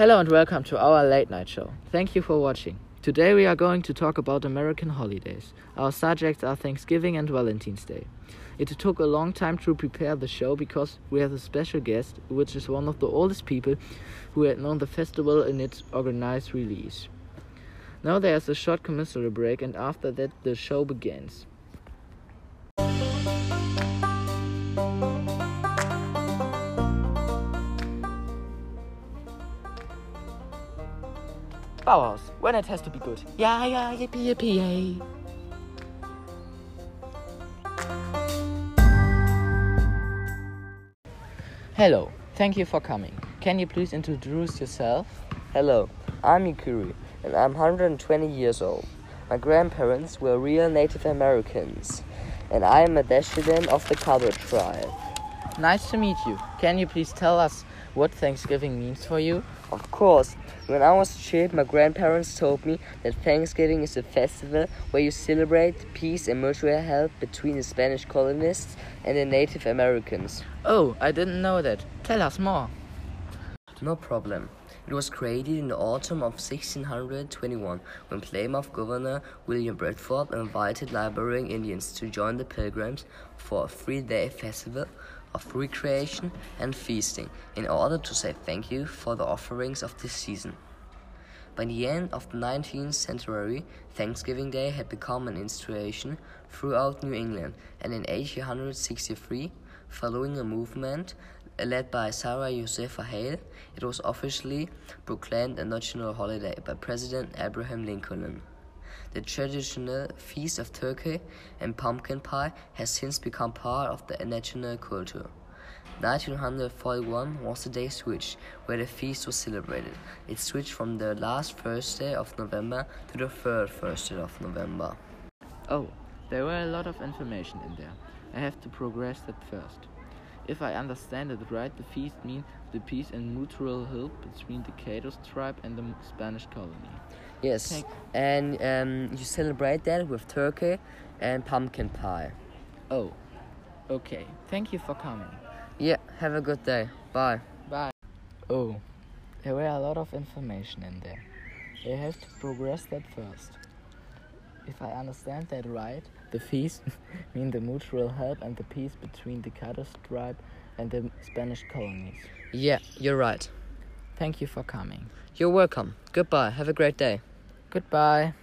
Hello and welcome to our late night show. Thank you for watching. Today we are going to talk about American holidays. Our subjects are Thanksgiving and Valentine's Day. It took a long time to prepare the show because we have a special guest, which is one of the oldest people who had known the festival in its organized release. Now there's a short commercial break, and after that, the show begins. Bauhaus, when it has to be good. Yeah, yeah, yippee, yippee, yay. Hello, thank you for coming. Can you please introduce yourself? Hello, I'm Yukuri, and I'm 120 years old. My grandparents were real Native Americans, and I am a descendant of the Caddo tribe. Nice to meet you. Can you please tell us what Thanksgiving means for you? Of course, when I was a kid, my grandparents told me that Thanksgiving is a festival where you celebrate peace and mutual help between the Spanish colonists and the Native Americans. Oh, I didn't know that. Tell us more. No problem. It was created in the autumn of 1621 when Plymouth Governor William Bradford invited laboring Indians to join the Pilgrims for a three day festival of recreation and feasting in order to say thank you for the offerings of this season. By the end of the 19th century, Thanksgiving Day had become an institution throughout New England, and in 1863, following a movement led by Sarah Josepha Hale, it was officially proclaimed a national holiday by President Abraham Lincoln. The traditional feast of turkey and pumpkin pie has since become part of the national culture. 1941 was the day switch where the feast was celebrated. It switched from the last Thursday of November to the third Thursday of November. Oh, there were a lot of information in there. I have to progress that first. If I understand it right, the feast means the peace and mutual help between the Caddo tribe and the Spanish colony. Yes, Thank- and um, you celebrate that with turkey and pumpkin pie. Oh, okay. Thank you for coming. Yeah, have a good day. Bye. Bye. Oh, there were a lot of information in there. I have to progress that first. If I understand that right, the feast mean the mutual help and the peace between the Caddo tribe and the Spanish colonies. Yeah, you're right. Thank you for coming. You're welcome. Goodbye. Have a great day. Goodbye.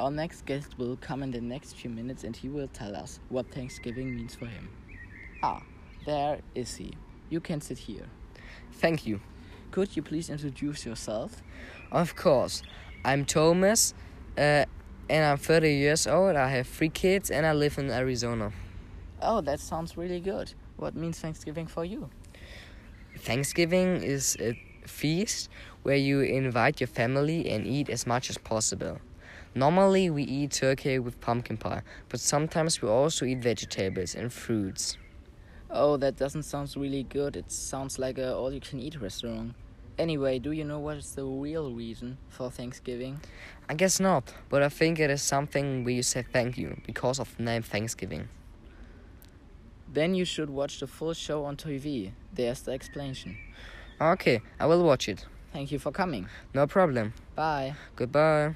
Our next guest will come in the next few minutes and he will tell us what Thanksgiving means for him. Ah, there is he. You can sit here. Thank you. Could you please introduce yourself? Of course. I'm Thomas, uh, and I'm 30 years old. I have three kids, and I live in Arizona. Oh, that sounds really good. What means Thanksgiving for you? Thanksgiving is a feast where you invite your family and eat as much as possible. Normally, we eat turkey with pumpkin pie, but sometimes we also eat vegetables and fruits. Oh, that doesn't sound really good. It sounds like a all you can eat restaurant. Anyway, do you know what is the real reason for Thanksgiving? I guess not, but I think it is something where you say thank you because of the name Thanksgiving. Then you should watch the full show on TV. There's the explanation. Okay, I will watch it. Thank you for coming. No problem. Bye. Goodbye.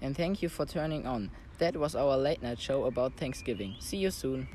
And thank you for turning on. That was our late night show about Thanksgiving. See you soon.